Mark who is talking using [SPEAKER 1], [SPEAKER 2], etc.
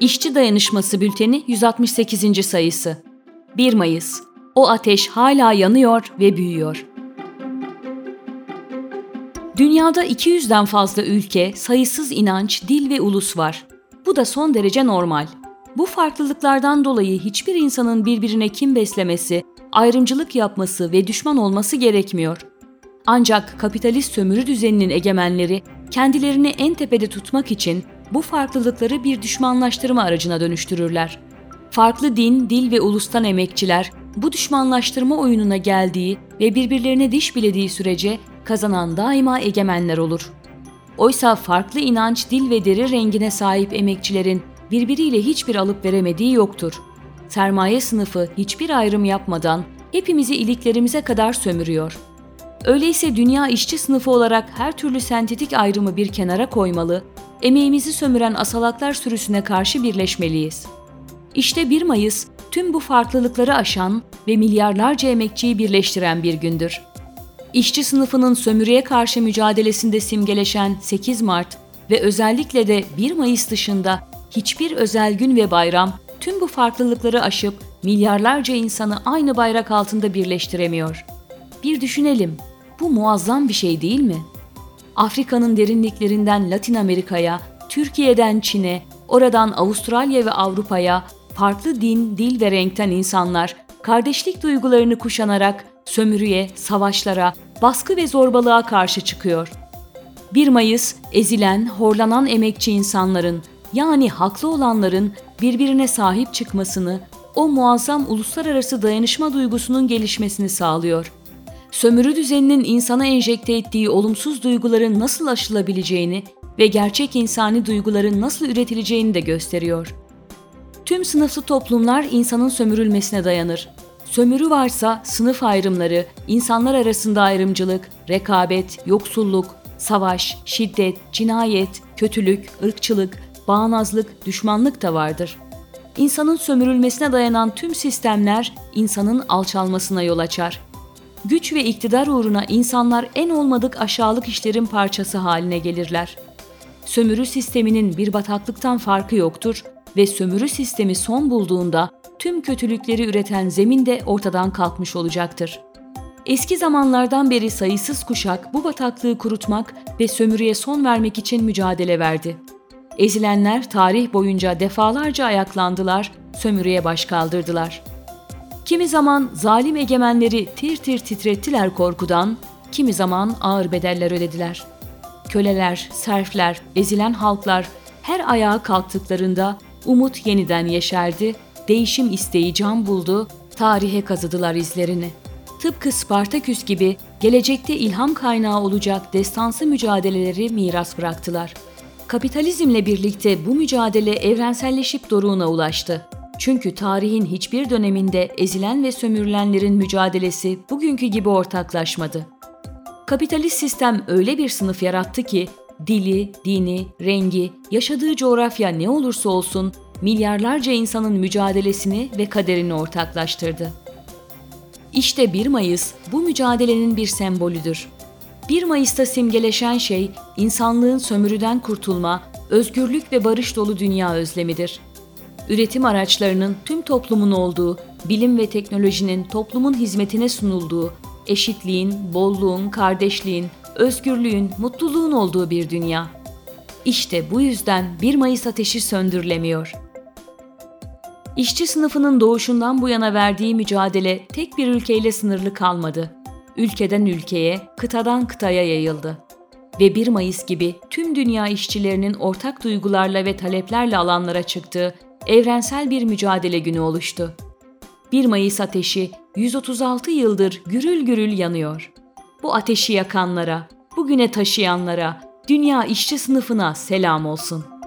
[SPEAKER 1] İşçi Dayanışması Bülteni 168. sayısı. 1 Mayıs. O ateş hala yanıyor ve büyüyor. Dünyada 200'den fazla ülke, sayısız inanç, dil ve ulus var. Bu da son derece normal. Bu farklılıklardan dolayı hiçbir insanın birbirine kim beslemesi, ayrımcılık yapması ve düşman olması gerekmiyor. Ancak kapitalist sömürü düzeninin egemenleri kendilerini en tepede tutmak için bu farklılıkları bir düşmanlaştırma aracına dönüştürürler. Farklı din, dil ve ulustan emekçiler bu düşmanlaştırma oyununa geldiği ve birbirlerine diş bilediği sürece kazanan daima egemenler olur. Oysa farklı inanç, dil ve deri rengine sahip emekçilerin birbiriyle hiçbir alıp veremediği yoktur. Sermaye sınıfı hiçbir ayrım yapmadan hepimizi iliklerimize kadar sömürüyor. Öyleyse dünya işçi sınıfı olarak her türlü sentetik ayrımı bir kenara koymalı, emeğimizi sömüren asalaklar sürüsüne karşı birleşmeliyiz. İşte 1 Mayıs tüm bu farklılıkları aşan ve milyarlarca emekçiyi birleştiren bir gündür. İşçi sınıfının sömürüye karşı mücadelesinde simgeleşen 8 Mart ve özellikle de 1 Mayıs dışında hiçbir özel gün ve bayram tüm bu farklılıkları aşıp milyarlarca insanı aynı bayrak altında birleştiremiyor. Bir düşünelim, bu muazzam bir şey değil mi? Afrika'nın derinliklerinden Latin Amerika'ya, Türkiye'den Çin'e, oradan Avustralya ve Avrupa'ya farklı din, dil ve renkten insanlar kardeşlik duygularını kuşanarak sömürüye, savaşlara, baskı ve zorbalığa karşı çıkıyor. 1 Mayıs ezilen, horlanan emekçi insanların yani haklı olanların birbirine sahip çıkmasını, o muazzam uluslararası dayanışma duygusunun gelişmesini sağlıyor. Sömürü düzeninin insana enjekte ettiği olumsuz duyguların nasıl aşılabileceğini ve gerçek insani duyguların nasıl üretileceğini de gösteriyor. Tüm sınıflı toplumlar insanın sömürülmesine dayanır. Sömürü varsa sınıf ayrımları, insanlar arasında ayrımcılık, rekabet, yoksulluk, savaş, şiddet, cinayet, kötülük, ırkçılık, bağnazlık, düşmanlık da vardır. İnsanın sömürülmesine dayanan tüm sistemler insanın alçalmasına yol açar. Güç ve iktidar uğruna insanlar en olmadık aşağılık işlerin parçası haline gelirler. Sömürü sisteminin bir bataklıktan farkı yoktur ve sömürü sistemi son bulduğunda tüm kötülükleri üreten zemin de ortadan kalkmış olacaktır. Eski zamanlardan beri sayısız kuşak bu bataklığı kurutmak ve sömürüye son vermek için mücadele verdi. Ezilenler tarih boyunca defalarca ayaklandılar, sömürüye baş kaldırdılar. Kimi zaman zalim egemenleri tir tir titrettiler korkudan, kimi zaman ağır bedeller ödediler. Köleler, serfler, ezilen halklar her ayağa kalktıklarında umut yeniden yeşerdi, değişim isteği can buldu, tarihe kazıdılar izlerini. Tıpkı Spartaküs gibi gelecekte ilham kaynağı olacak destansı mücadeleleri miras bıraktılar.'' Kapitalizmle birlikte bu mücadele evrenselleşip doruğuna ulaştı. Çünkü tarihin hiçbir döneminde ezilen ve sömürülenlerin mücadelesi bugünkü gibi ortaklaşmadı. Kapitalist sistem öyle bir sınıf yarattı ki dili, dini, rengi, yaşadığı coğrafya ne olursa olsun milyarlarca insanın mücadelesini ve kaderini ortaklaştırdı. İşte 1 Mayıs bu mücadelenin bir sembolüdür. 1 Mayıs'ta simgeleşen şey insanlığın sömürüden kurtulma, özgürlük ve barış dolu dünya özlemidir. Üretim araçlarının tüm toplumun olduğu, bilim ve teknolojinin toplumun hizmetine sunulduğu, eşitliğin, bolluğun, kardeşliğin, özgürlüğün, mutluluğun olduğu bir dünya. İşte bu yüzden 1 Mayıs ateşi söndürülemiyor. İşçi sınıfının doğuşundan bu yana verdiği mücadele tek bir ülkeyle sınırlı kalmadı ülkeden ülkeye, kıtadan kıtaya yayıldı. Ve 1 Mayıs gibi tüm dünya işçilerinin ortak duygularla ve taleplerle alanlara çıktığı evrensel bir mücadele günü oluştu. 1 Mayıs ateşi 136 yıldır gürül gürül yanıyor. Bu ateşi yakanlara, bugüne taşıyanlara, dünya işçi sınıfına selam olsun.''